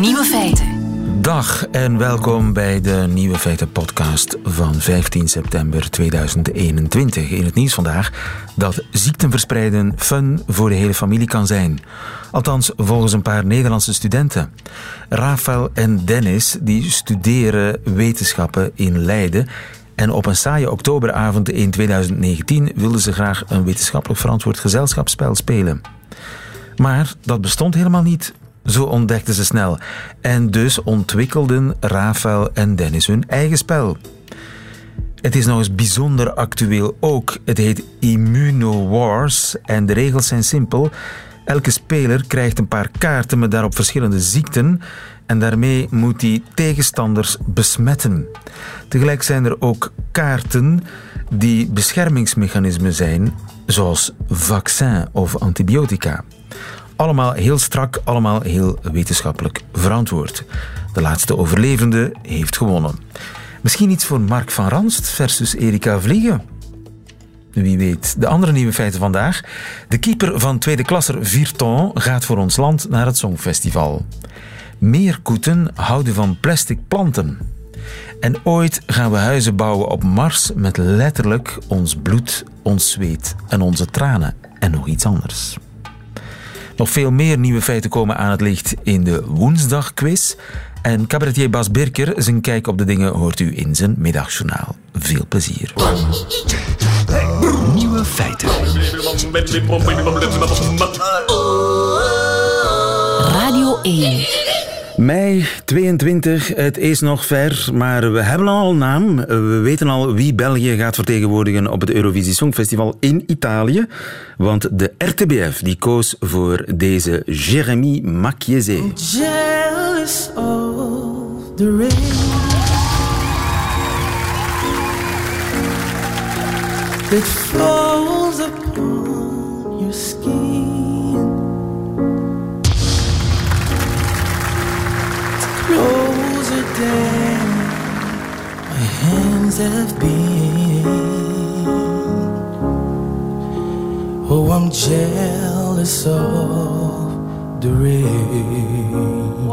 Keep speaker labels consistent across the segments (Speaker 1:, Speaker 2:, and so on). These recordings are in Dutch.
Speaker 1: Nieuwe feiten.
Speaker 2: Dag en welkom bij de Nieuwe Feiten podcast van 15 september 2021. In het nieuws vandaag dat ziekten verspreiden fun voor de hele familie kan zijn. Althans, volgens een paar Nederlandse studenten. Rafael en Dennis die studeren wetenschappen in Leiden en op een saaie oktoberavond in 2019 wilden ze graag een wetenschappelijk verantwoord gezelschapsspel spelen. Maar dat bestond helemaal niet. Zo ontdekten ze snel. En dus ontwikkelden Rafael en Dennis hun eigen spel. Het is nog eens bijzonder actueel ook. Het heet Immuno Wars en de regels zijn simpel. Elke speler krijgt een paar kaarten met daarop verschillende ziekten en daarmee moet hij tegenstanders besmetten. Tegelijk zijn er ook kaarten die beschermingsmechanismen zijn, zoals vaccin of antibiotica. Allemaal heel strak, allemaal heel wetenschappelijk verantwoord. De laatste overlevende heeft gewonnen. Misschien iets voor Mark van Ranst versus Erika Vliegen. Wie weet. De andere nieuwe feiten vandaag. De keeper van tweede klasser Virton gaat voor ons land naar het Songfestival. Meerkoeten houden van plastic planten. En ooit gaan we huizen bouwen op Mars met letterlijk ons bloed, ons zweet en onze tranen en nog iets anders. Nog veel meer nieuwe feiten komen aan het licht in de woensdagquiz. En cabaretier Bas Birker, zijn kijk op de dingen hoort u in zijn middagjournaal. Veel plezier.
Speaker 1: Nieuwe feiten. Radio 1.
Speaker 2: Mei 22, het is nog ver, maar we hebben al een naam. We weten al wie België gaat vertegenwoordigen op het Eurovisie Songfestival in Italië. Want de RTBF die koos voor deze Jérémy Macchiese.
Speaker 3: jealous of the rain falls upon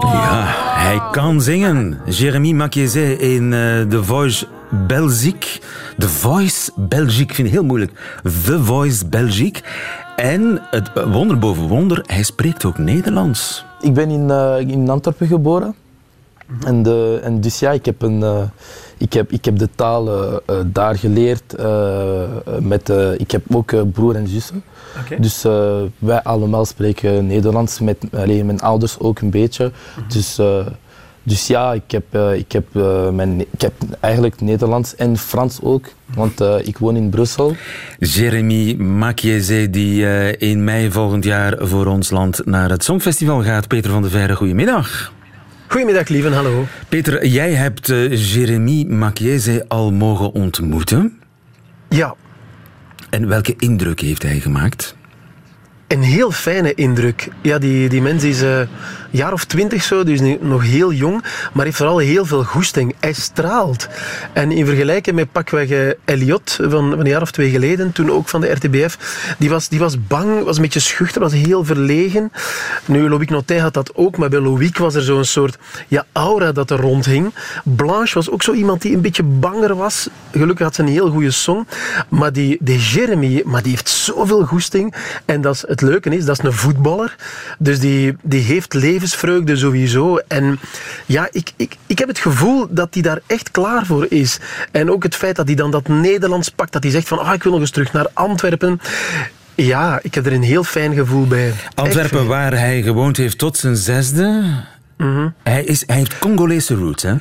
Speaker 2: Ja, hij kan zingen. Jérémy Macchiese in eh, The Voice Belgique. The Voice Belgique, ik vind het heel moeilijk. The Voice Belgique. En het wonder boven wonder, hij spreekt ook Nederlands.
Speaker 4: Ik ben in, eh, in Antwerpen geboren. En, de, en dus ja, ik heb, een, eh, ik heb, ik heb de taal eh, eh, daar geleerd. eh, met, eh, ik heb ook eh, broer en zussen. Dus eh, wij allemaal spreken Nederlands. Met, allee, mijn ouders ook een beetje. dus, eh, dus ja, ik heb, ik, heb, mijn, ik heb eigenlijk Nederlands en Frans ook. Want eh, ik woon in Brussel.
Speaker 2: Jérémy Macchiese, die in mei volgend jaar voor ons land naar het Songfestival gaat. Peter van de Verre, goedemiddag.
Speaker 5: Goedemiddag, lieven. Hallo.
Speaker 2: Peter, jij hebt eh, Jérémy Macchiese al mogen ontmoeten.
Speaker 5: Ja,
Speaker 2: En welke indruk heeft hij gemaakt?
Speaker 5: Een heel fijne indruk. Ja, die, die mens is eh, een jaar of twintig zo, dus nog heel jong, maar heeft vooral heel veel goesting. Hij straalt. En in vergelijking met pakweg eh, Elliot van, van een jaar of twee geleden, toen ook van de RTBF, die was, die was bang, was een beetje schuchter, was heel verlegen. Nu, Loïc Notet had dat ook, maar bij Loïc was er zo'n soort ja, aura dat er rondhing. Blanche was ook zo iemand die een beetje banger was. Gelukkig had ze een heel goede song. Maar die, die Jeremy, maar die heeft zoveel goesting. En dat is, het leuke is, dat is een voetballer. Dus die, die heeft levensvreugde sowieso. En ja, ik, ik, ik heb het gevoel dat hij daar echt klaar voor is. En ook het feit dat hij dan dat Nederlands pakt. Dat hij zegt van, ah, ik wil nog eens terug naar Antwerpen. Ja, ik heb er een heel fijn gevoel bij.
Speaker 2: Antwerpen, waar hij gewoond heeft tot zijn zesde. hij, is, hij heeft Congolese roots, hè?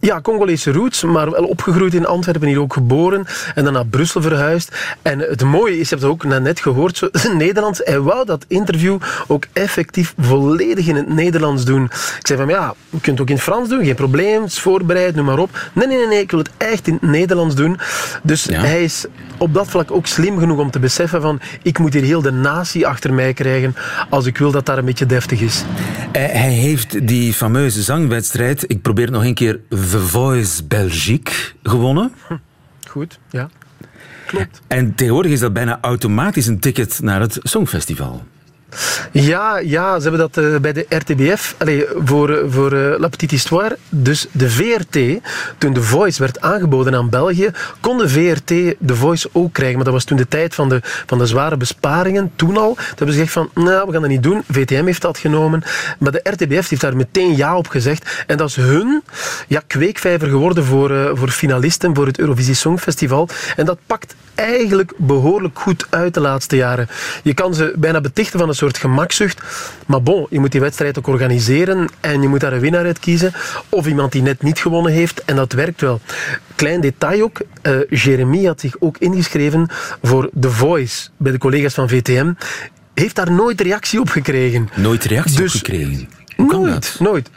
Speaker 5: Ja, Congolese roots, maar wel opgegroeid in Antwerpen, hier ook geboren en dan naar Brussel verhuisd. En het mooie is, je hebt het ook net gehoord, zo, Nederlands. Hij wou dat interview ook effectief volledig in het Nederlands doen. Ik zei van, ja, je kunt het ook in het Frans doen, geen probleem, het is voorbereid, noem maar op. Nee, nee, nee, nee, ik wil het echt in het Nederlands doen. Dus
Speaker 2: Ja.
Speaker 5: hij is op dat vlak ook slim genoeg om te beseffen van, ik moet hier heel de natie achter mij krijgen als ik wil dat daar een beetje deftig is.
Speaker 2: Hij, hij heeft die fameuze zangwedstrijd, ik probeer het nog een keer, The Voice Belgique, gewonnen.
Speaker 5: Goed, ja. Klopt.
Speaker 2: En tegenwoordig is dat bijna automatisch een ticket naar het Songfestival.
Speaker 5: Ja, ja, ze hebben dat eh, bij de RTBF, allee, voor, eh, voor eh, La Petite Histoire, dus de VRT, toen de Voice werd aangeboden aan België, kon de VRT de Voice ook krijgen. Maar dat was toen de tijd van de, van de zware besparingen, toen al. Toen hebben ze gezegd van, nou, we gaan dat niet doen. VTM heeft dat genomen. Maar de RTBF heeft daar meteen ja op gezegd. En dat is hun ja, kweekvijver geworden voor, voor finalisten voor het Eurovisie Songfestival. En dat pakt eigenlijk behoorlijk goed uit de laatste jaren. Je kan ze bijna betichten van een soort gemakzucht. Maar bon, je moet die wedstrijd ook organiseren en je moet daar een winnaar uit kiezen. Of iemand die net niet gewonnen heeft. En dat werkt wel. Klein detail ook. eh Jeremy had zich ook ingeschreven voor The Voice bij de collega's van VTM. Heeft daar nooit reactie op gekregen.
Speaker 2: Nooit reactie
Speaker 5: Dus-
Speaker 2: op gekregen. Hoe kan
Speaker 5: nooit,
Speaker 2: dat?
Speaker 5: nooit.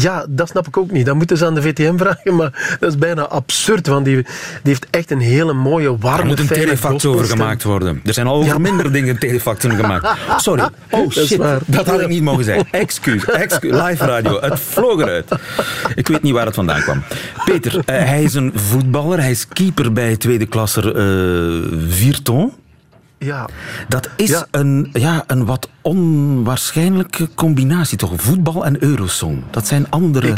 Speaker 5: Ja, dat snap ik ook niet. Dat moeten ze aan de VTM vragen, maar dat is bijna absurd, want die, die heeft echt een hele mooie, warme,
Speaker 2: Er moet een telefax over gemaakt worden. Er zijn al over
Speaker 5: Ja.
Speaker 2: minder dingen telefaxen gemaakt. Sorry. Oh shit, dat had ik niet mogen zeggen. Excuus, excuus. Live radio, het vloog eruit. Ik weet niet waar het vandaan kwam. Peter, eh, hij is een voetballer. Hij is keeper bij tweede klasser eh Virton.
Speaker 5: Ja,
Speaker 2: Dat is
Speaker 5: Ja.
Speaker 2: Een, ja, een wat onwaarschijnlijke combinatie, toch? Voetbal en Eurosong. Dat zijn andere,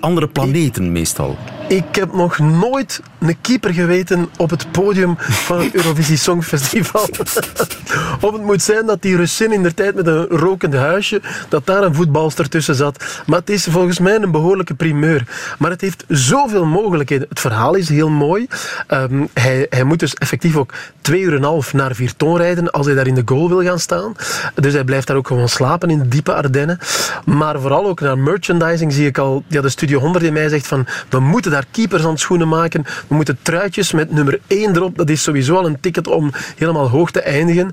Speaker 2: andere planeten meestal.
Speaker 5: Ik heb nog nooit een keeper geweten op het podium van het Eurovisie Songfestival. of het moet zijn dat die Russin in de tijd met een rokend huisje, dat daar een voetbalster tussen zat. Maar het is volgens mij een behoorlijke primeur. Maar het heeft zoveel mogelijkheden. Het verhaal is heel mooi. Ehm, hij, hij moet dus effectief ook twee uur en een half naar Virton rijden als hij daar in de goal wil gaan staan. Dus hij blijft daar ook gewoon slapen in de diepe Ardennen. Maar vooral ook naar merchandising zie ik al, ja, de Studio 100 in mij zegt van, we moeten daar keepershandschoenen maken, we moeten truitjes met nummer 1 erop, dat is sowieso al een ticket om helemaal hoog te eindigen.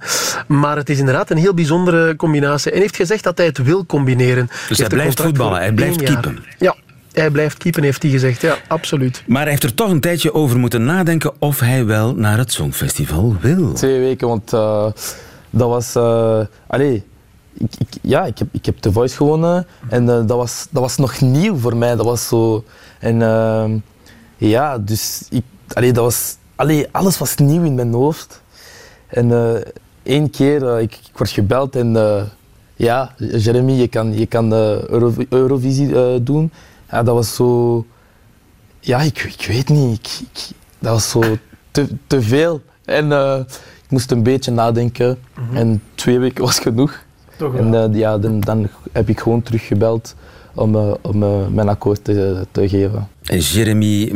Speaker 5: Maar het is inderdaad een heel bijzondere combinatie. En hij heeft gezegd dat hij het wil combineren.
Speaker 2: hij
Speaker 5: heeft een
Speaker 2: blijft voetballen, hij blijft keepen.
Speaker 5: Ja, hij blijft keepen, heeft hij gezegd. Ja, absoluut.
Speaker 2: Maar hij heeft er toch een tijdje over moeten nadenken of hij wel naar het Songfestival wil.
Speaker 4: Twee weken, want eh, dat was... eh allee, ik, ik, ja, ik heb, ik heb The Voice gewonnen en eh, dat, was, dat was nog nieuw voor mij. Dat was zo... En ehm, ja, dus ik, allee, dat was... Allee, alles was nieuw in mijn hoofd. En eh één keer, eh, ik, ik word gebeld en... eh, ja, Jeremy, je kan, je kan Euro- Eurovisie doen. Ja, dat was zo... Ja, ik, ik weet niet. Ik, ik- dat was zo te, te veel. En ik moest een beetje nadenken. En twee weken was genoeg.
Speaker 5: Toch
Speaker 4: en ja, dan, dan heb ik gewoon teruggebeld om, eh, om eh, mijn akkoord te, te geven.
Speaker 2: En Jeremy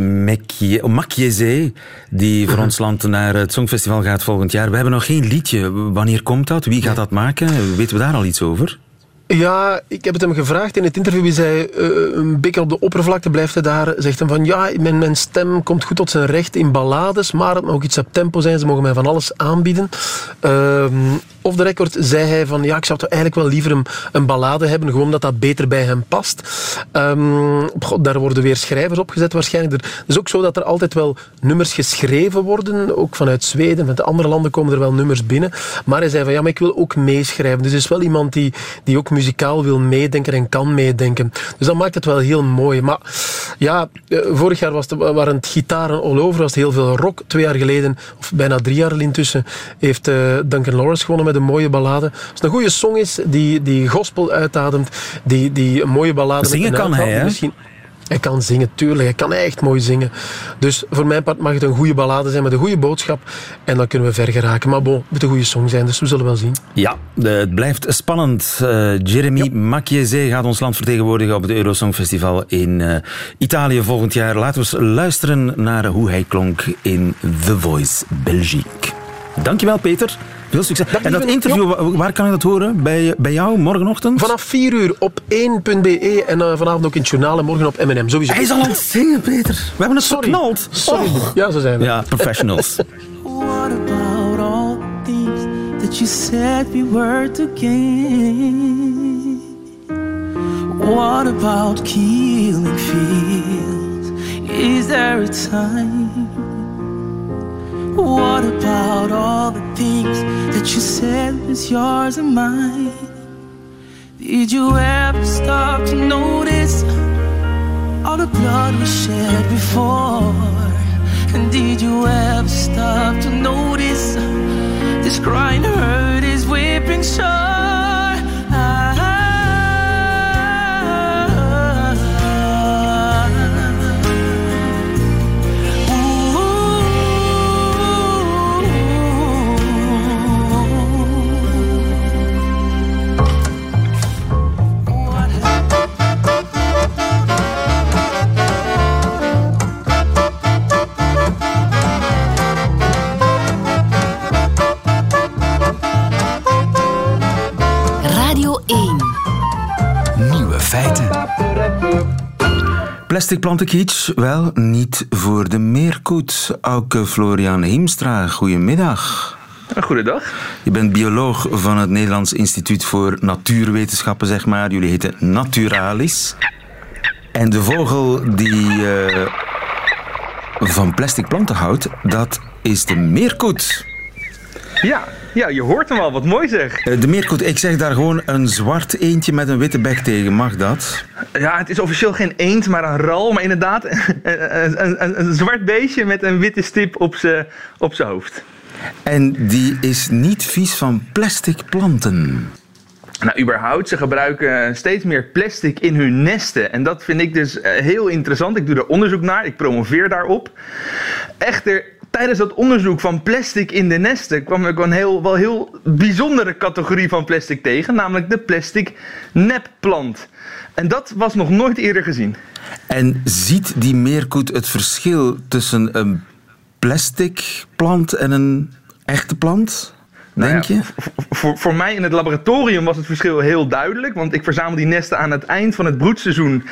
Speaker 2: Macchiese, die voor ons land naar het Songfestival gaat volgend jaar. We hebben nog geen liedje. Wanneer komt dat? Wie gaat dat maken? Weten we daar al iets over?
Speaker 5: Ja, ik heb het hem gevraagd in het interview. Hij zei, eh, een beetje op de oppervlakte blijft hij daar. Zegt hem van, ja, mijn, mijn stem komt goed tot zijn recht in ballades, maar het mag ook iets op tempo zijn. Ze mogen mij van alles aanbieden. Ehm off the record zei hij van, ja, ik zou eigenlijk wel liever een, een ballade hebben, gewoon omdat dat beter bij hem past. Ehm, god, daar worden weer schrijvers opgezet waarschijnlijk. Het is ook zo dat er altijd wel nummers geschreven worden, ook vanuit Zweden, vanuit andere landen komen er wel nummers binnen. Maar hij zei van, ja, maar ik wil ook meeschrijven. Dus is wel iemand die, die ook muzikaal wil meedenken en kan meedenken. Dus dat maakt het wel heel mooi. Maar ja, eh, vorig jaar was het, waren het gitaren all over, was het heel veel rock. Twee jaar geleden, of bijna drie jaar intussen, heeft eh, Duncan Lawrence gewonnen met een mooie ballade. Als het een goede song is, die, die gospel uitademt, die, die een mooie ballade...
Speaker 2: Zingen kan hij, hè?
Speaker 5: Misschien, hij kan zingen, tuurlijk. Hij kan echt mooi zingen. Dus voor mijn part mag het een goede ballade zijn met een goede boodschap. En dan kunnen we ver geraken. Maar bon, het moet een goede song zijn, dus we zullen wel zien.
Speaker 2: Ja, het blijft spannend. Eh, Jeremy Macchiese gaat ons land vertegenwoordigen op het Eurosongfestival in eh, Italië volgend jaar. Laten we eens luisteren naar hoe hij klonk in The Voice Belgique. Dankjewel, Peter. Veel succes. en dat interview, wa- waar kan ik dat horen? Bij, bij jou morgenochtend?
Speaker 5: Vanaf 4 uur op 1.be en eh, vanavond ook in het journaal en morgen op M&M. Sowieso.
Speaker 2: Hij is al aan het zingen, Peter. We hebben het
Speaker 5: Sorry.
Speaker 2: verknald.
Speaker 5: Sorry.
Speaker 2: Oh.
Speaker 5: Ja, zo zijn we.
Speaker 2: Ja, professionals.
Speaker 3: What about all things that you said we were to gain? What about killing feels? Is there a time? What about all the things that you said was yours and mine? Did you ever stop to notice all the blood we shed before? And did you ever stop to notice this crying hurt is whipping sore?
Speaker 2: Plastic? Wel, niet voor de meerkoet. Auke Florian Hiemstra, goedemiddag.
Speaker 6: Goedendag.
Speaker 2: Je bent bioloog van het Nederlands Instituut voor Natuurwetenschappen, zeg maar. Jullie heten Naturalis. En de vogel die eh, van plastic planten houdt, dat is de meerkoet.
Speaker 6: Ja, ja, je hoort hem al. Wat mooi zeg.
Speaker 2: Eh, De meerkoet, ik zeg daar gewoon een zwart eentje met een witte bek tegen. Mag dat?
Speaker 6: Ja, het is officieel geen eend, maar een ral. Maar inderdaad, een, een, een, een zwart beestje met een witte stip op zijn op zijn hoofd.
Speaker 2: En die is niet vies van plastic planten.
Speaker 6: Nou, überhaupt, ze gebruiken steeds meer plastic in hun nesten. En dat vind ik dus eh, heel interessant. Ik doe er onderzoek naar, ik promoveer daarop. Echter, tijdens dat onderzoek van plastic in de nesten kwam ik een heel, wel heel bijzondere categorie van plastic tegen, namelijk de plastic nepplant. En dat was nog nooit eerder gezien.
Speaker 2: En ziet die meerkoet het verschil tussen een plastic plant en een echte plant?
Speaker 6: Nou
Speaker 2: Denk
Speaker 6: ja,
Speaker 2: je?
Speaker 6: Voor, voor mij in het laboratorium was het verschil heel duidelijk. Want ik verzamel die nesten aan het eind van het broedseizoen.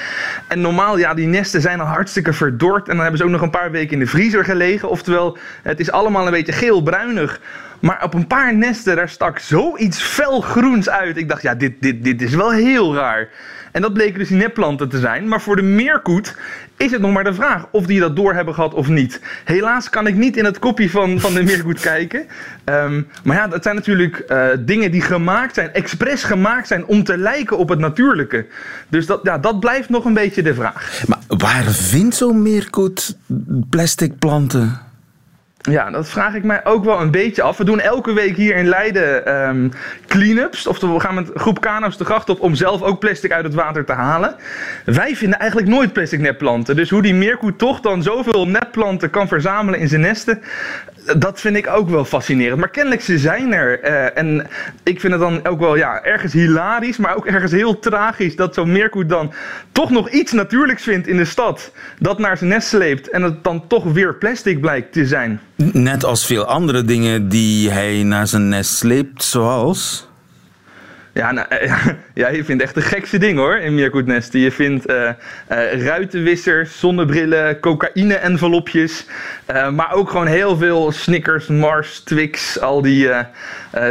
Speaker 6: En normaal, ja, die nesten zijn al hartstikke verdord. En dan hebben ze ook nog een paar weken in de vriezer gelegen. Oftewel, het is allemaal een beetje geel-bruinig. Maar op een paar nesten, daar stak zoiets felgroens uit. Ik dacht, ja, dit, dit, dit is wel heel raar. En dat bleken dus die nepplanten te zijn. Maar voor de meerkoet is het nog maar de vraag of die dat door hebben gehad of niet. Helaas kan ik niet in het kopje van, van de meerkoet kijken. Ehm, maar ja, dat zijn natuurlijk eh, dingen die gemaakt zijn, expres gemaakt zijn om te lijken op het natuurlijke. Dus dat, ja, dat blijft nog een beetje de vraag.
Speaker 2: Maar waar vindt zo'n meerkoet plastic planten?
Speaker 6: Ja, dat vraag ik mij ook wel een beetje af. We doen elke week hier in Leiden ehm clean-ups. We gaan met groep kano's de gracht op om zelf ook plastic uit het water te halen. Wij vinden eigenlijk nooit plastic nepplanten. Dus hoe die meerkoet toch dan zoveel nepplanten kan verzamelen in zijn nesten... Dat vind ik ook wel fascinerend. Maar kennelijk ze zijn er. Eh, en ik vind het dan ook wel ja, ergens hilarisch, maar ook ergens heel tragisch dat zo'n meerkoet dan toch nog iets natuurlijks vindt in de stad. Dat naar zijn nest sleept en het dan toch weer plastic blijkt te zijn.
Speaker 2: Net als veel andere dingen die hij naar zijn nest sleept, zoals...
Speaker 6: Ja, nou, eh, ja, je vindt echt de gekste dingen hoor in meerkoetnesten. Je vindt eh, eh, ruitenwissers, zonnebrillen, cocaïne-envelopjes. maar ook gewoon heel veel Snickers, Mars, Twix, al die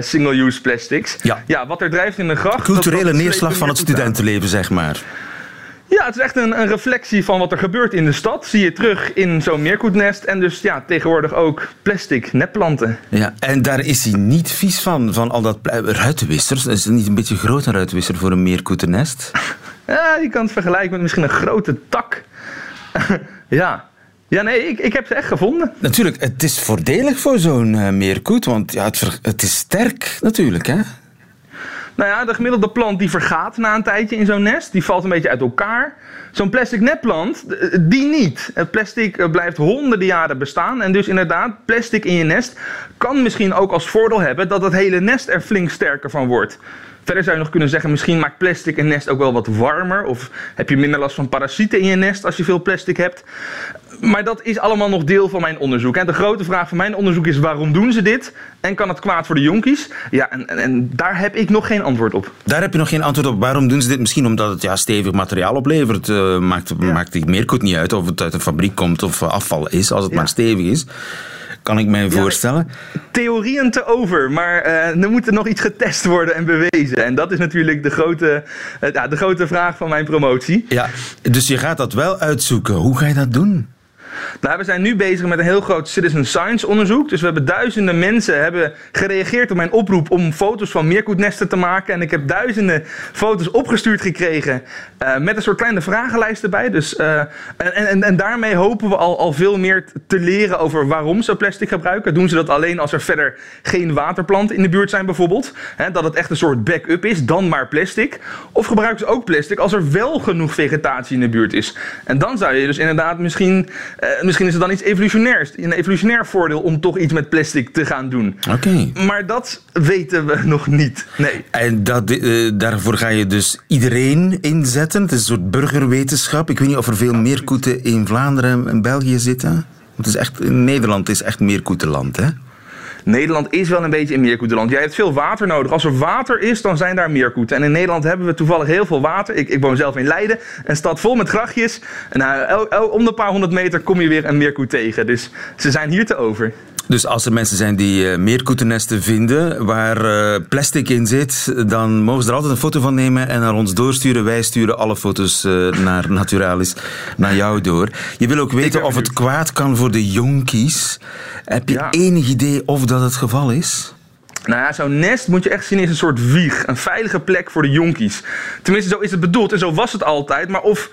Speaker 6: single-use plastics.
Speaker 2: Ja.
Speaker 6: ja, wat er drijft in de gracht...
Speaker 2: Culturele neerslag van het studentenleven, zeg maar.
Speaker 6: Ja, het is echt een, een reflectie van wat er gebeurt in de stad. Zie je terug in zo'n meerkoetnest. En dus ja, tegenwoordig ook plastic nepplanten.
Speaker 2: Ja, en daar is hij niet vies van, van al dat ruitenwissers. Is het niet een beetje groot een ruitenwisser voor een meerkoetennest?
Speaker 6: Ja, je kan het vergelijken met misschien een grote tak. ja. Ja, nee, ik, ik heb ze echt gevonden.
Speaker 2: Natuurlijk, het is voordelig voor zo'n eh, meerkoet, want ja, het, het is sterk natuurlijk, hè?
Speaker 6: Nou ja, de gemiddelde plant die vergaat na een tijdje in zo'n nest. Die valt een beetje uit elkaar. Zo'n plastic nepplant, eh, die niet. Het plastic eh, blijft honderden jaren bestaan. En dus inderdaad, plastic in je nest kan misschien ook als voordeel hebben dat het hele nest er flink sterker van wordt. Verder zou je nog kunnen zeggen, misschien maakt plastic een nest ook wel wat warmer. Of heb je minder last van parasieten in je nest als je veel plastic hebt. Maar dat is allemaal nog deel van mijn onderzoek. En de grote vraag van mijn onderzoek is: waarom doen ze dit? En kan het kwaad voor de jonkies? Ja, en, en, en daar heb ik nog geen antwoord op.
Speaker 2: Daar heb je nog geen antwoord op. Waarom doen ze dit? Misschien omdat het ja, stevig materiaal oplevert. Eh, maakt, maakt die meerkoet niet uit of het uit een fabriek komt of afval is, als het
Speaker 6: Ja.
Speaker 2: maar stevig is. Kan ik mij voorstellen.
Speaker 6: Theorieën te over, maar eh, er moet er nog iets getest worden en bewezen. En dat is natuurlijk de grote, eh, de grote vraag van mijn promotie.
Speaker 2: Ja, dus je gaat dat wel uitzoeken. Hoe ga je dat doen?
Speaker 6: Nou, we zijn nu bezig met een heel groot citizen science onderzoek. Dus we hebben duizenden mensen hebben gereageerd op mijn oproep om foto's van meerkoetnesten te maken. En ik heb duizenden foto's opgestuurd gekregen eh, met een soort kleine vragenlijst erbij. Dus, eh, en, en, en daarmee hopen we al, al veel meer te leren over waarom ze plastic gebruiken. Doen ze dat alleen als er verder geen waterplanten in de buurt zijn bijvoorbeeld? Dat het echt een soort backup is, dan maar plastic. Of gebruiken ze ook plastic als er wel genoeg vegetatie in de buurt is? En dan zou je dus inderdaad misschien... eh, misschien is het dan iets evolutionairs. Een evolutionair voordeel om toch iets met plastic te gaan doen.
Speaker 2: Oké.
Speaker 6: Maar dat weten we nog niet. Nee.
Speaker 2: En dat, eh, daarvoor ga je dus iedereen inzetten. Het is een soort burgerwetenschap. Ik weet niet of er veel meerkoeten in Vlaanderen en België zitten. Want het is echt, Nederland is echt meerkoetenland, hè?
Speaker 6: Nederland is wel een beetje een meerkoetenland. Jij hebt veel water nodig. Als er water is, dan zijn daar meerkoeten. En in Nederland hebben we toevallig heel veel water. Ik, ik woon zelf in Leiden, een stad vol met grachtjes. En nou, om de paar honderd meter kom je weer een meerkoet tegen. Dus ze zijn hier te over.
Speaker 2: Dus als er mensen zijn die eh, meerkoetennesten vinden waar eh, plastic in zit, dan mogen ze er altijd een foto van nemen en naar ons doorsturen. Wij sturen alle foto's eh, naar Naturalis, naar jou door. Je wil ook weten of het kwaad kan voor de jonkies. Heb je
Speaker 6: Ja.
Speaker 2: enig idee of dat het geval is?
Speaker 6: Nou ja, zo'n nest moet je echt zien als een soort wieg. Een veilige plek voor de jonkies. Tenminste, zo is het bedoeld en zo was het altijd. Maar of,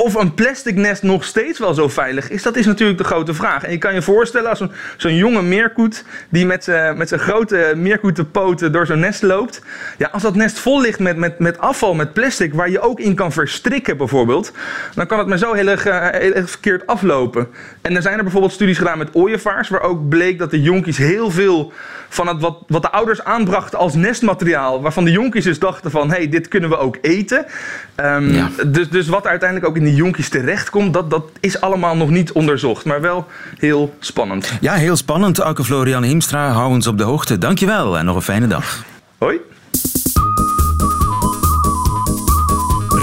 Speaker 6: of een plastic nest nog steeds wel zo veilig is, dat is natuurlijk de grote vraag. En je kan je voorstellen als zo'n jonge meerkoet die met zijn met zijn grote meerkoetenpoten door zo'n nest loopt. Ja, als dat nest vol ligt met, met, met afval, met plastic, waar je ook in kan verstrikken bijvoorbeeld, dan kan het maar zo heel erg, eh, heel erg verkeerd aflopen. En er zijn er bijvoorbeeld studies gedaan met ooievaars, waar ook bleek dat de jonkies heel veel van het wat, wat de ouders aanbrachten als nestmateriaal, waarvan de jonkies dus dachten van, hé, hey, dit kunnen we ook eten. Ehm,
Speaker 2: Ja.
Speaker 6: dus, dus wat uiteindelijk ook in die jonkies terechtkomt, dat, dat is allemaal nog niet onderzocht, maar wel heel spannend.
Speaker 2: Ja, heel spannend. Auke Florian Hiemstra, hou ons op de hoogte. Dankjewel en nog een fijne dag.
Speaker 6: Hoi.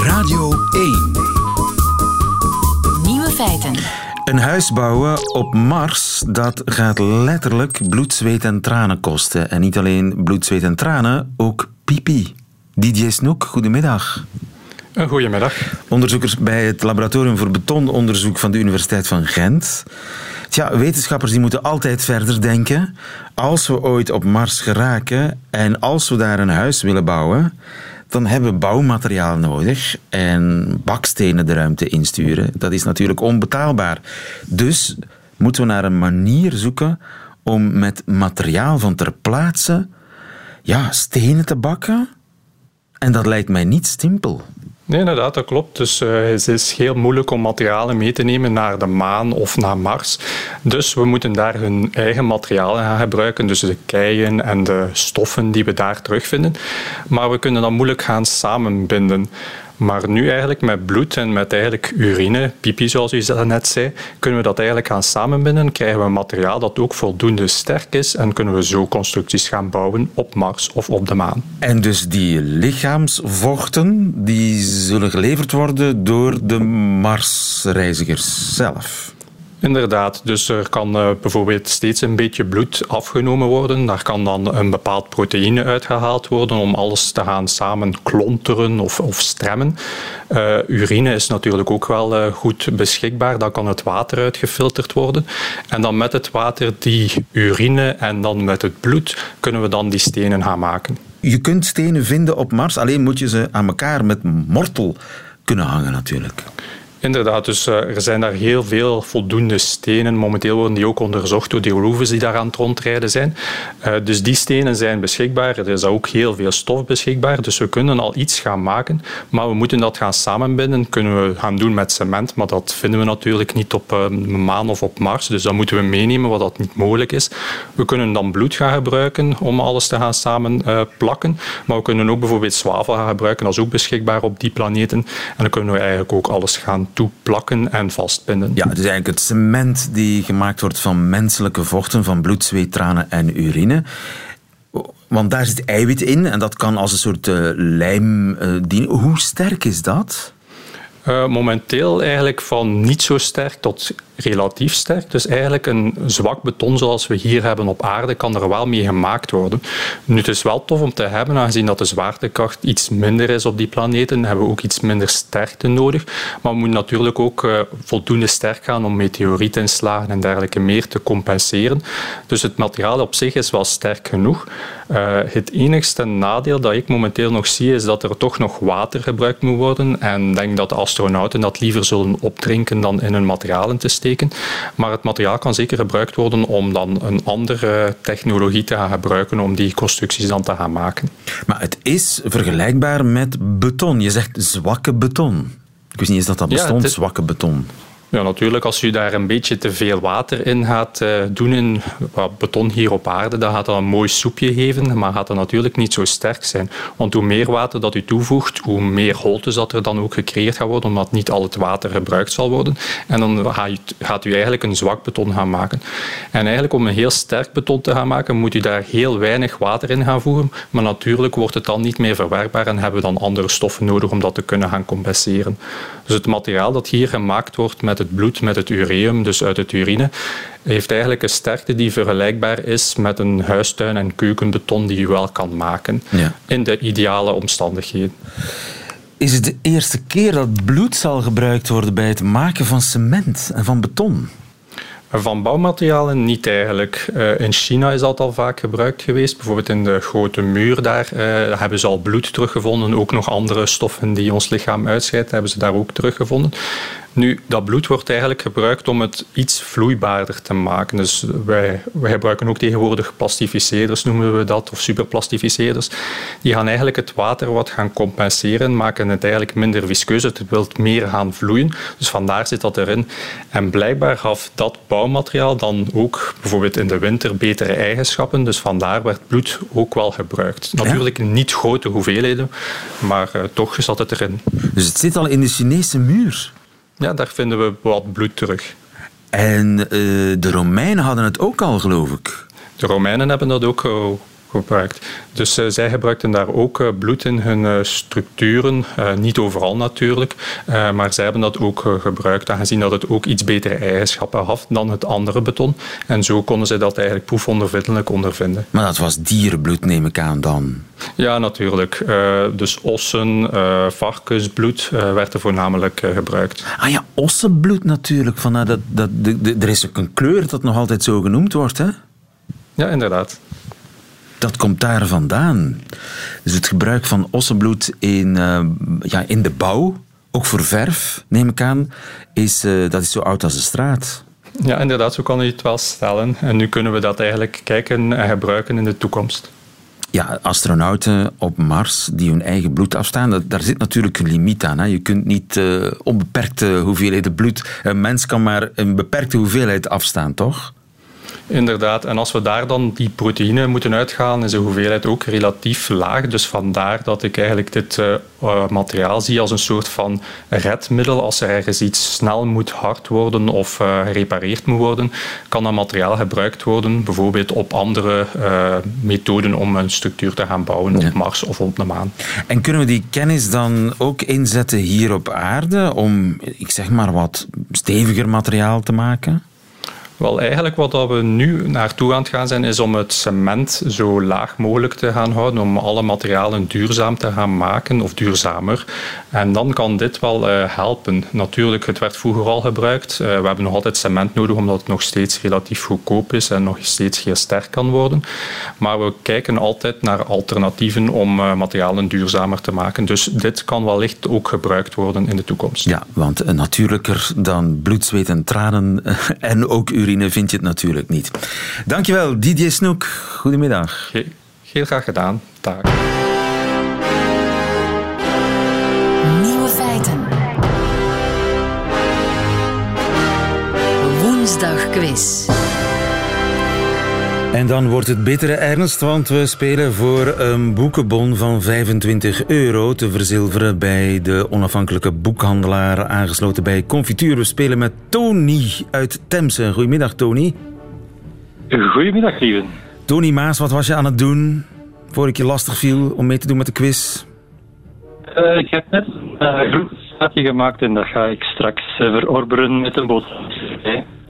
Speaker 1: Radio 1. Nieuwe feiten.
Speaker 2: Een huis bouwen op Mars, dat gaat letterlijk bloed, zweet en tranen kosten. En niet alleen bloed, zweet en tranen, ook pipi. Didier Snoek, goedemiddag.
Speaker 7: Een goedemiddag.
Speaker 2: Onderzoekers bij het Laboratorium voor Betononderzoek van de Universiteit van Gent. Tja, wetenschappers die moeten altijd verder denken. Als we ooit op Mars geraken en als we daar een huis willen bouwen, dan hebben we bouwmateriaal nodig en bakstenen de ruimte insturen. Dat is natuurlijk onbetaalbaar. Dus moeten we naar een manier zoeken om met materiaal van ter plaatse ja, stenen te bakken. En dat lijkt mij niet simpel.
Speaker 7: Nee, inderdaad, dat klopt. Dus eh, het is heel moeilijk om materialen mee te nemen naar de maan of naar Mars. Dus we moeten daar hun eigen materialen gaan gebruiken, dus de keien en de stoffen die we daar terugvinden. Maar we kunnen dat moeilijk gaan samenbinden. Maar nu eigenlijk met bloed en met eigenlijk urine, pipi zoals u net zei, kunnen we dat eigenlijk gaan samenbinden. Krijgen we materiaal dat ook voldoende sterk is en kunnen we zo constructies gaan bouwen op Mars of op de maan.
Speaker 2: En dus die lichaamsvochten, die zullen geleverd worden door de Marsreizigers zelf.
Speaker 7: Inderdaad, dus er kan eh, bijvoorbeeld steeds een beetje bloed afgenomen worden. Daar kan dan een bepaald proteïne uitgehaald worden om alles te gaan samen klonteren of, of stremmen. Eh, urine is natuurlijk ook wel eh, goed beschikbaar. Dan kan het water uitgefilterd worden. En dan met het water, die urine en dan met het bloed kunnen we dan die stenen gaan maken.
Speaker 2: Je kunt stenen vinden op Mars, alleen moet je ze aan elkaar met mortel kunnen hangen natuurlijk.
Speaker 7: Inderdaad, dus eh, er zijn daar heel veel voldoende stenen. Momenteel worden die ook onderzocht door die rovers die daar aan het rondrijden zijn. Eh, dus die stenen zijn beschikbaar. Er is ook heel veel stof beschikbaar. Dus we kunnen al iets gaan maken. Maar we moeten dat gaan samenbinden. Kunnen we gaan doen met cement. Maar dat vinden we natuurlijk niet op eh, maan of op Mars. Dus dat moeten we meenemen, wat dat niet mogelijk is. We kunnen dan bloed gaan gebruiken om alles te gaan samen plakken. Maar we kunnen ook bijvoorbeeld zwavel gaan gebruiken. Dat is ook beschikbaar op die planeten. En dan kunnen we eigenlijk ook alles gaan toeplakken en vastbinden.
Speaker 2: Ja, het is eigenlijk het cement die gemaakt wordt van menselijke vochten, van bloed, zweet, tranen en urine. Want daar zit eiwit in en dat kan als een soort eh, lijm eh, dienen. Hoe sterk is dat?
Speaker 7: Eh, momenteel eigenlijk van niet zo sterk tot relatief sterk. Dus eigenlijk een zwak beton zoals we hier hebben op aarde kan er wel mee gemaakt worden. Nu, het is wel tof om te hebben, aangezien dat de zwaartekracht iets minder is op die planeten, hebben we ook iets minder sterkte nodig. Maar we moeten natuurlijk ook eh, voldoende sterk gaan om meteorietinslagen en dergelijke meer te compenseren. Dus het materiaal op zich is wel sterk genoeg. Eh, het enigste nadeel dat ik momenteel nog zie, is dat er toch nog water gebruikt moet worden. En denk dat de astronauten dat liever zullen opdrinken dan in hun materialen te steken. Maar het materiaal kan zeker gebruikt worden om dan een andere technologie te gaan gebruiken om die constructies dan te gaan maken.
Speaker 2: Maar het is vergelijkbaar met beton. Je zegt zwakke beton. Ik wist niet eens dat dat bestond,
Speaker 7: is-
Speaker 2: zwakke beton.
Speaker 7: Ja, natuurlijk, als u daar een beetje te veel water in gaat uh, doen in wat beton hier op aarde, dan gaat dat een mooi soepje geven, maar gaat dat natuurlijk niet zo sterk zijn. Want hoe meer water dat u toevoegt, hoe meer holtes dat er dan ook gecreëerd gaat worden, omdat niet al het water gebruikt zal worden. En dan gaat u, gaat u eigenlijk een zwak beton gaan maken. En eigenlijk om een heel sterk beton te gaan maken, moet u daar heel weinig water in gaan voegen, maar natuurlijk wordt het dan niet meer verwerkbaar en hebben we dan andere stoffen nodig om dat te kunnen gaan compenseren. Dus het materiaal dat hier gemaakt wordt met het bloed, met het ureum, dus uit het urine, heeft eigenlijk een sterkte die vergelijkbaar is met een huistuin- en keukenbeton die je wel kan maken in de ideale omstandigheden.
Speaker 2: Is het de eerste keer dat bloed zal gebruikt worden bij het maken van cement en van beton?
Speaker 7: Van bouwmaterialen niet eigenlijk. Uh, in China is dat al vaak gebruikt geweest. Bijvoorbeeld in de grote muur daar uh, hebben ze al bloed teruggevonden. Ook nog andere stoffen die ons lichaam uitscheidt, hebben ze daar ook teruggevonden. Nu, dat bloed wordt eigenlijk gebruikt om het iets vloeibaarder te maken. Dus wij, wij gebruiken ook tegenwoordig plastificeerders, noemen we dat, of superplastificeerders. Die gaan eigenlijk het water wat gaan compenseren, maken het eigenlijk minder viskeus. Het wil meer gaan vloeien. Dus vandaar zit dat erin. En blijkbaar gaf dat bouwmateriaal dan ook bijvoorbeeld in de winter betere eigenschappen. Dus vandaar werd bloed ook wel gebruikt. Natuurlijk niet grote hoeveelheden, maar uh, toch zat het erin.
Speaker 2: Dus het zit al in de Chinese muur?
Speaker 7: Ja, daar vinden we wat bloed terug.
Speaker 2: En uh, de Romeinen hadden het ook al, geloof ik.
Speaker 7: De Romeinen hebben dat ook Dus uh, zij gebruikten daar ook uh, bloed in hun uh, structuren. niet overal natuurlijk, maar zij hebben dat ook gebruikt, aangezien dat het ook iets betere eigenschappen had dan het andere beton. En zo konden ze dat eigenlijk proefondervindelijk ondervinden.
Speaker 2: Maar dat was dierenbloed, neem ik aan dan?
Speaker 7: Ja, natuurlijk. dus ossen, varkensbloed werd er voornamelijk gebruikt.
Speaker 2: Ah ja, ossenbloed natuurlijk. Van, dat, dat, de, de, er is ook een kleur dat nog altijd zo genoemd wordt, hè?
Speaker 7: Ja, inderdaad
Speaker 2: dat komt daar vandaan. Dus het gebruik van ossenbloed in, uh, ja, in de bouw, ook voor verf, neem ik aan, is, uh, dat is zo oud als de straat.
Speaker 7: Ja, inderdaad, zo kan je het wel stellen. En nu kunnen we dat eigenlijk kijken en gebruiken in de toekomst.
Speaker 2: Ja, astronauten op Mars die hun eigen bloed afstaan, daar zit natuurlijk een limiet aan. Hè. Je kunt niet uh, onbeperkte hoeveelheden bloed. Een mens kan maar een beperkte hoeveelheid afstaan, toch?
Speaker 7: Inderdaad, en als we daar dan die proteïne moeten uitgaan, is de hoeveelheid ook relatief laag. Dus vandaar dat ik eigenlijk dit uh, materiaal zie als een soort van redmiddel. Als er ergens iets snel moet hard worden of uh, gerepareerd moet worden, kan dat materiaal gebruikt worden, bijvoorbeeld op andere uh, methoden om een structuur te gaan bouwen op Mars of op de maan.
Speaker 2: En kunnen we die kennis dan ook inzetten hier op aarde om, ik zeg maar, wat steviger materiaal te maken?
Speaker 7: Wel, eigenlijk wat we nu naartoe aan het gaan zijn, is om het cement zo laag mogelijk te gaan houden, om alle materialen duurzaam te gaan maken, of duurzamer. En dan kan dit wel uh, helpen. Natuurlijk, het werd vroeger al gebruikt. Uh, we hebben nog altijd cement nodig, omdat het nog steeds relatief goedkoop is en nog steeds heel sterk kan worden. Maar we kijken altijd naar alternatieven om uh, materialen duurzamer te maken. Dus dit kan wellicht ook gebruikt worden in de toekomst.
Speaker 2: Ja, want natuurlijker dan bloed, zweet en tranen en ook urine vind je het natuurlijk niet. Dankjewel, Didier Snoek. Goedemiddag.
Speaker 7: Heel, heel graag gedaan. Dag.
Speaker 1: Nieuwe feiten. Woensdag quiz.
Speaker 2: En dan wordt het bittere ernst, want we spelen voor een boekenbon van 25 euro te verzilveren bij de onafhankelijke boekhandelaar aangesloten bij Confituur. We spelen met Tony uit Temse. Goedemiddag, Tony.
Speaker 8: Goedemiddag, Lieven.
Speaker 2: Tony Maas, wat was je aan het doen voor ik je lastig viel om mee te doen met de quiz?
Speaker 8: Uh, ik heb net een uh, groepje gemaakt en dat ga ik straks uh, verorberen met een boodschap.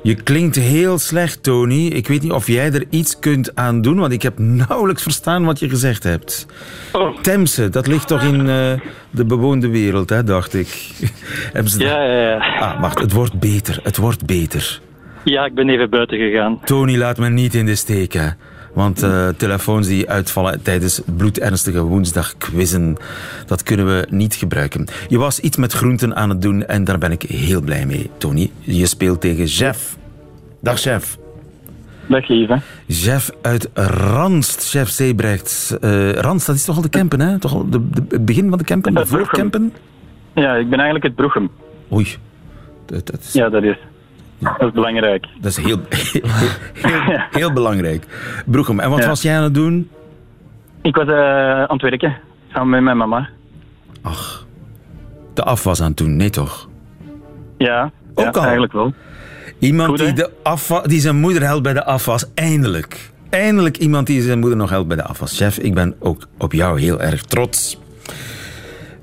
Speaker 2: Je klinkt heel slecht, Tony. Ik weet niet of jij er iets kunt aan doen, want ik heb nauwelijks verstaan wat je gezegd hebt.
Speaker 8: Oh.
Speaker 2: Temse, dat ligt toch in uh, de bewoonde wereld, hè, dacht ik.
Speaker 8: Ze ja, ja, ja.
Speaker 2: Ah, wacht, het wordt beter. Het wordt beter.
Speaker 8: Ja, ik ben even buiten gegaan.
Speaker 2: Tony, laat me niet in de steek, hè. Want uh, telefoons die uitvallen tijdens bloedernstige woensdagquizzen, dat kunnen we niet gebruiken. Je was iets met groenten aan het doen en daar ben ik heel blij mee, Tony. Je speelt tegen Jeff. Dag, Chef.
Speaker 8: Dag, Lieve.
Speaker 2: Chef uit Ranst, Chef Zeebrecht. Uh, Ranst, dat is toch al de Kempen, hè? Toch al de, de, het begin van de Kempen, de voorkempen?
Speaker 8: Ja, ik ben eigenlijk het Broechem.
Speaker 2: Oei. Dat, dat is,
Speaker 8: Ja, dat is, dat is belangrijk.
Speaker 2: dat is heel, heel, heel, heel belangrijk. Broekham, en wat
Speaker 8: Ja.
Speaker 2: was jij aan het doen?
Speaker 8: Ik was eh, aan het werken, samen met mijn mama.
Speaker 2: Ach, de afwas aan het doen, nee toch?
Speaker 8: Ja, ja
Speaker 2: Ook al?
Speaker 8: eigenlijk wel.
Speaker 2: Iemand
Speaker 8: Goed,
Speaker 2: die, de afwa- die zijn moeder helpt bij de afwas, eindelijk. Eindelijk iemand die zijn moeder nog helpt bij de afwas. Chef, ik ben ook op jou heel erg trots.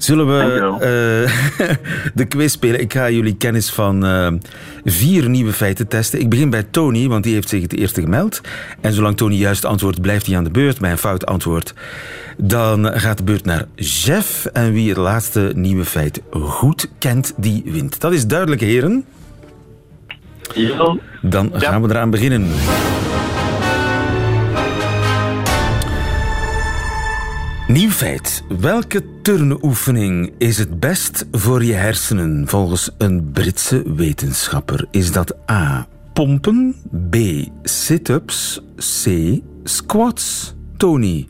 Speaker 2: Zullen we eh, de quiz spelen? Ik ga jullie kennis van eh, vier nieuwe feiten testen. Ik begin bij Tony, want die heeft zich het eerste gemeld. En zolang Tony juist antwoordt, blijft hij aan de beurt. Bij een fout antwoord, dan gaat de beurt naar Jeff. En wie het laatste nieuwe feit goed kent, die wint. Dat is duidelijk, heren. Dan gaan we eraan beginnen. Nieuw feit. Welke turnenoefening is het best voor je hersenen volgens een Britse wetenschapper? Is dat A. Pompen, B. Sit-ups, C. Squats? Tony,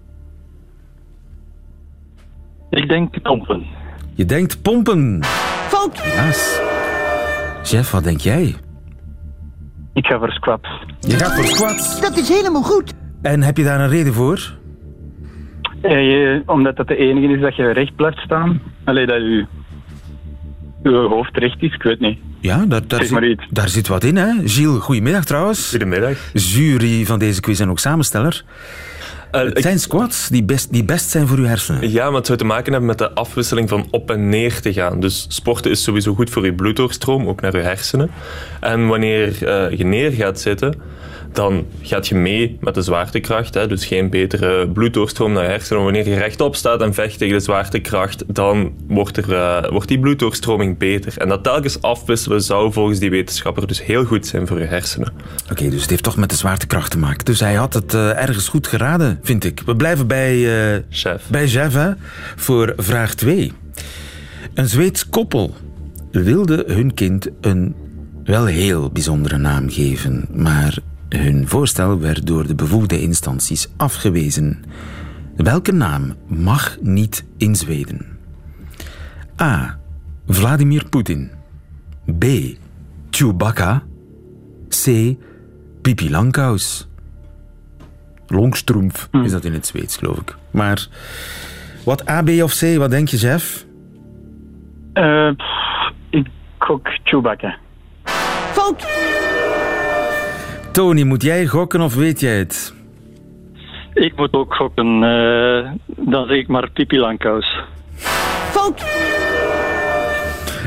Speaker 8: ik denk pompen.
Speaker 2: je denkt pompen. Fout. Helaas. Jeff, wat denk jij?
Speaker 8: Ik ga voor squats.
Speaker 2: Je gaat voor squats.
Speaker 9: Dat is helemaal goed.
Speaker 2: En heb je daar een reden voor?
Speaker 8: Eh, je- omdat dat de enige is dat je recht blijft staan. Alleen dat je, je hoofd recht is, ik weet niet.
Speaker 2: Ja, daar, daar, zit,
Speaker 8: iets.
Speaker 2: daar zit wat in, hè? Gilles, goedemiddag trouwens.
Speaker 10: Goedemiddag.
Speaker 2: Jury van deze quiz en ook samensteller.
Speaker 10: Eh,
Speaker 2: Het
Speaker 10: ik-
Speaker 2: zijn squats die best, die best zijn voor uw hersenen.
Speaker 10: ja, maar het zou te maken hebben met de afwisseling van op en neer te gaan. Dus sporten is sowieso goed voor je bloeddoorstroom, ook naar je hersenen. En wanneer eh, je neer gaat zitten, dan gaat je mee met de zwaartekracht. Hè, dus geen betere bloeddoorstroom naar je hersenen. Wanneer je rechtop staat en vecht tegen de zwaartekracht, dan wordt, er, eh, wordt die bloeddoorstroming beter. En dat telkens afwisselen zou volgens die wetenschapper dus heel goed zijn voor je hersenen.
Speaker 2: Oké, dus het heeft toch met de zwaartekracht te maken. Dus hij had het eh, ergens goed geraden, vind ik. We blijven bij, eh,
Speaker 10: Chef.
Speaker 2: bij Jeff, hè, voor vraag 2. Een Zweeds koppel wilde hun kind een wel heel bijzondere naam geven, maar hun voorstel werd door de bevoegde instanties afgewezen. Welke naam mag niet in Zweden? A. Vladimir Poetin. B. Chewbacca. C. Pipi Langkous. Longstrumpf is dat in het Zweeds, geloof ik. Maar wat A, B of C, wat denk je, Jeff?
Speaker 8: Eh, pff, ik gok Chewbacca.
Speaker 9: Fout.
Speaker 2: Tony, moet jij gokken of weet jij het?
Speaker 8: Ik moet ook gokken. eh, dan zeg ik maar Pipi Langkous.
Speaker 9: Fout.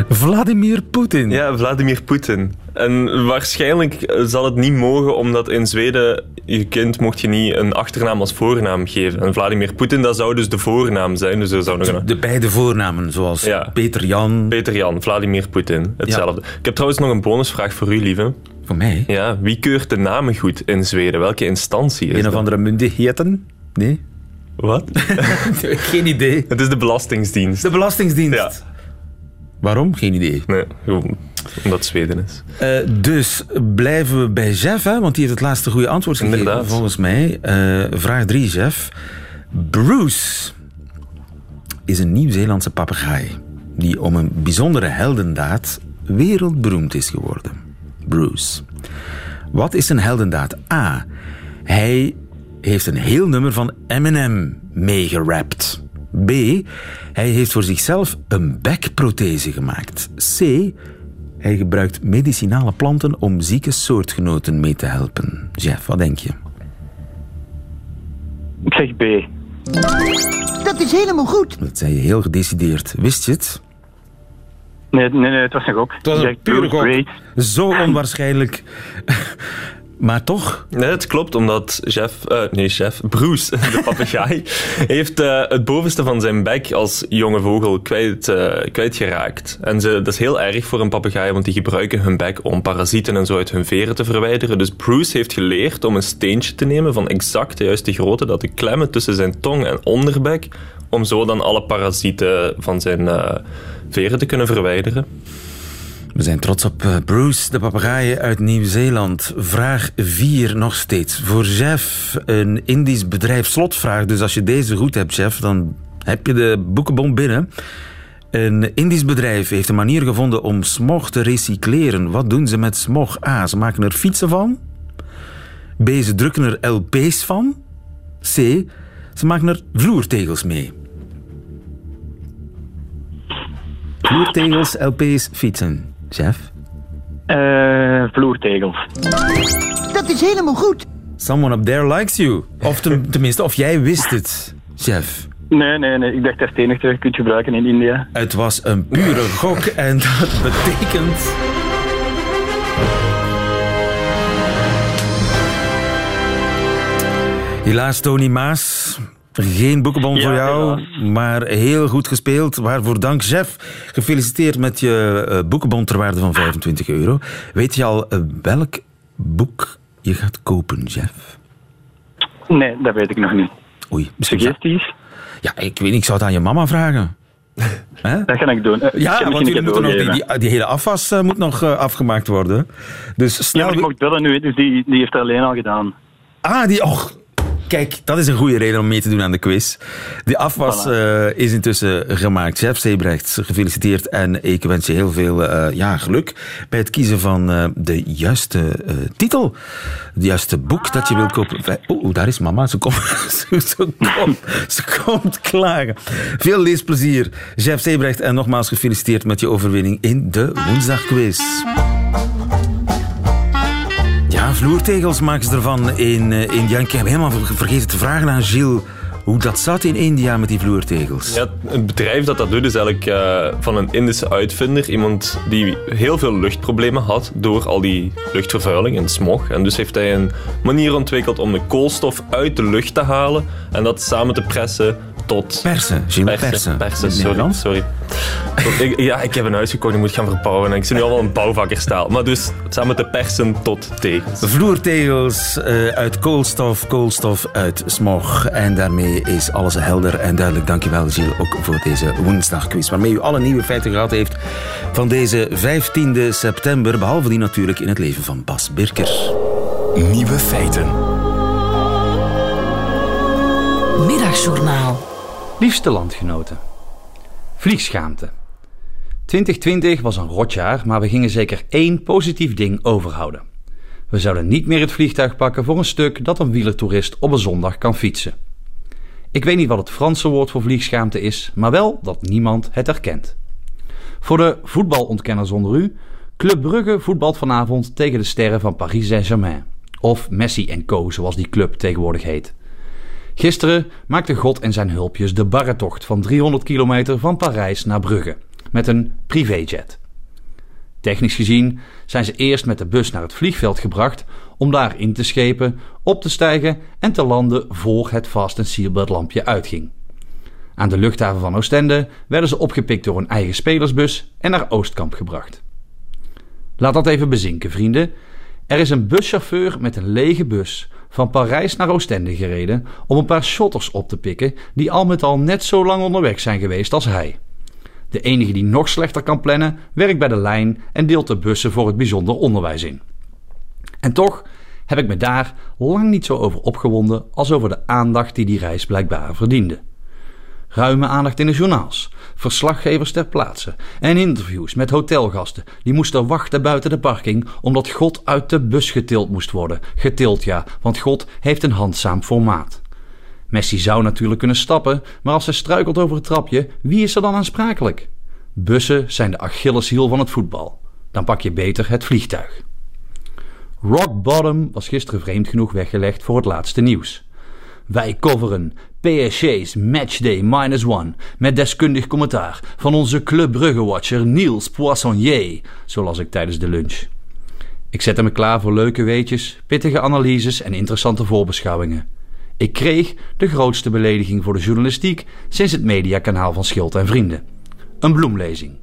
Speaker 2: Vladimir Poetin.
Speaker 10: Ja, Vladimir Poetin. En waarschijnlijk zal het niet mogen, omdat in Zweden je kind mocht je niet een achternaam als voornaam geven. En Vladimir Poetin, dat zou dus de voornaam zijn. Dus er zou nog een...
Speaker 2: De beide voornamen, zoals
Speaker 10: Ja.
Speaker 2: Peter Jan.
Speaker 10: Peter Jan, Vladimir Poetin, hetzelfde. Ik heb trouwens nog een bonusvraag voor u, lieve.
Speaker 2: Voor mij?
Speaker 10: Ja, wie keurt de namen goed in Zweden? Welke instantie is
Speaker 2: Een of
Speaker 10: dat?
Speaker 2: andere myndigheten? Nee?
Speaker 10: Wat?
Speaker 2: Geen idee.
Speaker 10: Het is de Belastingsdienst.
Speaker 2: De Belastingdienst.
Speaker 10: Ja.
Speaker 2: Waarom? Geen idee.
Speaker 10: Nee, gewoon omdat het Zweden is.
Speaker 2: Eh, dus blijven we bij Jeff, hè, want die heeft het laatste goede antwoord gegeven,
Speaker 10: Inderdaad.
Speaker 2: volgens mij. Eh, vraag 3, Jeff. Bruce is een Nieuw-Zeelandse papegaai die om een bijzondere heldendaad wereldberoemd is geworden. Bruce. Wat is een heldendaad? A. Hij heeft een heel nummer van Eminem meegerapt. B. Hij heeft voor zichzelf een bekprothese gemaakt. C. Hij gebruikt medicinale planten om zieke soortgenoten mee te helpen. Jeff, wat denk je?
Speaker 8: Ik zeg B.
Speaker 9: Dat is helemaal goed.
Speaker 2: Dat zei je heel gedecideerd. Wist je het?
Speaker 8: Nee, nee, nee, het was een gok.
Speaker 2: Het was een pure gok. Zo onwaarschijnlijk. Maar toch?
Speaker 10: Nee, het klopt, omdat chef, eh, nee, chef, Bruce, de papegaai, heeft eh, het bovenste van zijn bek als jonge vogel kwijt, eh, kwijtgeraakt. En ze, dat is heel erg voor een papegaai, want die gebruiken hun bek om parasieten en zo uit hun veren te verwijderen. Dus Bruce heeft geleerd om een steentje te nemen van exact de juiste grootte, dat te klemmen tussen zijn tong en onderbek, om zo dan alle parasieten van zijn veren te kunnen verwijderen.
Speaker 2: We zijn trots op eh, Bruce, de papegaai uit Nieuw-Zeeland. Vraag 4 nog steeds. Voor Jeff, een Indisch bedrijf slotvraag. Dus als je deze goed hebt, Jeff, dan heb je de boekenbon binnen. Een Indisch bedrijf heeft een manier gevonden om smog te recycleren. Wat doen ze met smog? A. Ze maken er fietsen van. B. Ze drukken er LP's van. C. Ze maken er vloertegels mee. Vloertegels, LP's, fietsen. Chef?
Speaker 8: Eh, vloertegels.
Speaker 9: Dat is helemaal goed.
Speaker 2: Someone up there likes you. Of ten- tenminste, of jij wist het, chef.
Speaker 8: Nee, nee, nee. Ik dacht dat het enige dat je kunt gebruiken in India.
Speaker 2: Het was een pure gok en dat betekent... Helaas, Tony Maas. Geen boekenbon
Speaker 8: Ja,
Speaker 2: voor jou,
Speaker 8: helaas.
Speaker 2: maar heel goed gespeeld. Waarvoor dank, chef. Gefeliciteerd met je eh, boekenbon ter waarde van 25 euro. Weet je al eh, welk boek je gaat kopen, chef?
Speaker 8: Nee, dat weet ik nog niet.
Speaker 2: Oei, misschien...
Speaker 8: Suggesties?
Speaker 2: Ja, ik weet niet, ik zou het aan je mama vragen.
Speaker 8: Dat ga ik doen. Ik
Speaker 2: Ja, want jullie moeten nog, die, die, die hele afwas eh, moet nog afgemaakt worden. Dus
Speaker 8: Ja,
Speaker 2: snel...
Speaker 8: maar ik mocht bellen nu, dus die, die heeft dat alleen al gedaan.
Speaker 2: Ah, die... Och, kijk, dat is een goede reden om mee te doen aan de quiz. Die afwas
Speaker 8: Voilà.
Speaker 2: eh, is intussen gemaakt. Chef Sebrecht, gefeliciteerd. En ik wens je heel veel eh, ja, geluk bij het kiezen van eh, de juiste titel. Het juiste boek dat je wil kopen. Oeh, daar is mama. Ze komt, ze, ze komt, ze komt klagen. Veel leesplezier, Chef Sebrecht. En nogmaals gefeliciteerd met je overwinning in de woensdagquiz. Ja, vloertegels ze ervan in eh, India. Ik heb helemaal ver- vergeten te vragen aan Gilles hoe dat zat in India met die vloertegels.
Speaker 10: Ja, het bedrijf dat dat doet is eigenlijk eh, van een Indische uitvinder. Iemand die heel veel luchtproblemen had door al die luchtvervuiling en smog. En dus heeft hij een manier ontwikkeld om de koolstof uit de lucht te halen en dat samen te pressen tot...
Speaker 2: Persen, Gilles, persen.
Speaker 10: Persen, sorry. Ik- ja, ik heb een huis gekocht, ik moet gaan verbouwen en ik zie nu al wel een bouwvakkerstaal. Maar dus samen te persen tot tegels.
Speaker 2: Vloertegels eh, uit koolstof, koolstof uit smog. En daarmee is alles helder en duidelijk. Dankjewel Gilles ook voor deze woensdagquiz. Waarmee u alle nieuwe feiten gehad heeft van deze 15e september. Behalve die natuurlijk in het leven van Bas Birker.
Speaker 11: Nieuwe feiten.
Speaker 1: Middagjournaal.
Speaker 12: Liefste landgenoten. Vliegschaamte. 2020 was een rotjaar, maar we gingen zeker één positief ding overhouden. We zouden niet meer het vliegtuig pakken voor een stuk dat een wielertoerist op een zondag kan fietsen. Ik weet niet wat het Franse woord voor vliegschaamte is, maar wel dat niemand het herkent. Voor de voetbalontkenners onder u, Club Brugge voetbalt vanavond tegen de sterren van Paris Saint-Germain. Of Messi Co, zoals die club tegenwoordig heet. Gisteren maakte God en zijn hulpjes de barretocht van 300 kilometer van Parijs naar Brugge met een privéjet. Technisch gezien zijn ze eerst met de bus naar het vliegveld gebracht om daar in te schepen, op te stijgen en te landen voor het Fast and Seatbelt lampje uitging. Aan de luchthaven van Oostende werden ze opgepikt door een eigen spelersbus en naar Oostkamp gebracht. Laat dat even bezinken, vrienden. Er is een buschauffeur met een lege bus van Parijs naar Oostende gereden om een paar shotters op te pikken die al met al net zo lang onderweg zijn geweest als hij. De enige die nog slechter kan plannen, werkt bij de lijn en deelt de bussen voor het bijzonder onderwijs in. En toch heb ik me daar lang niet zo over opgewonden als over de aandacht die die reis blijkbaar verdiende. Ruime aandacht in de journaals, verslaggevers ter plaatse en interviews met hotelgasten die moesten wachten buiten de parking omdat God uit de bus getild moest worden. Getild ja, want God heeft een handzaam formaat. Messi zou natuurlijk kunnen stappen, maar als hij struikelt over het trapje, wie is er dan aansprakelijk? Bussen zijn de Achilleshiel van het voetbal. Dan pak je beter het vliegtuig. Rock bottom was gisteren vreemd genoeg weggelegd voor het laatste nieuws. Wij coveren PSG's Matchday Minus One met deskundig commentaar van onze Club Brugge-watcher Niels Poissonnier, zo las ik tijdens de lunch. Ik zette me klaar voor leuke weetjes, pittige analyses en interessante voorbeschouwingen. Ik kreeg de grootste belediging voor de journalistiek sinds het mediakanaal van Schild en Vrienden. Een bloemlezing.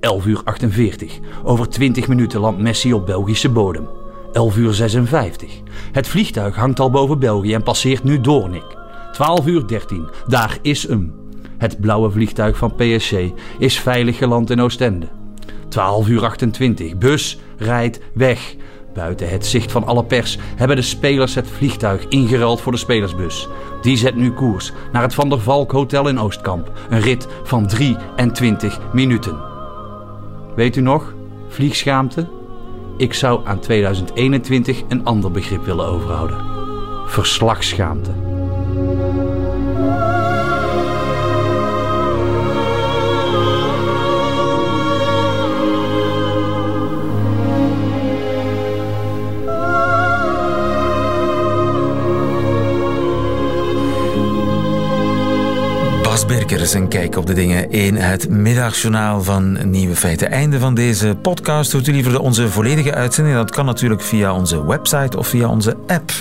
Speaker 12: 11 uur 48. Over 20 minuten landt Messi op Belgische bodem. 11 uur 56. Het vliegtuig hangt al boven België en passeert nu Doornik. 12 uur 13. Daar is hem. Het blauwe vliegtuig van PSG is veilig geland in Oostende. 12 uur 28. Bus rijdt weg. Buiten het zicht van alle pers hebben de spelers het vliegtuig ingeruild voor de spelersbus. Die zet nu koers naar het Van der Valk Hotel in Oostkamp. Een rit van 23 minuten. Weet u nog? Vliegschaamte? Ik zou aan 2021 een ander begrip willen overhouden. Verslagschaamte.
Speaker 2: Bas Birkers, een kijk op de dingen in het middagjournaal van Nieuwe Feiten. Einde van deze podcast. Hoort u liever onze volledige uitzending? Dat kan natuurlijk via onze website of via onze app.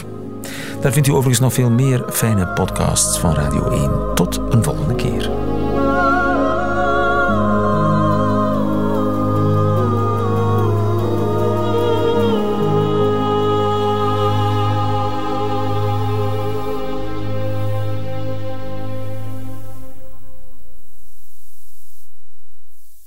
Speaker 2: Daar vindt u overigens nog veel meer fijne podcasts van Radio 1. Tot een volgende keer.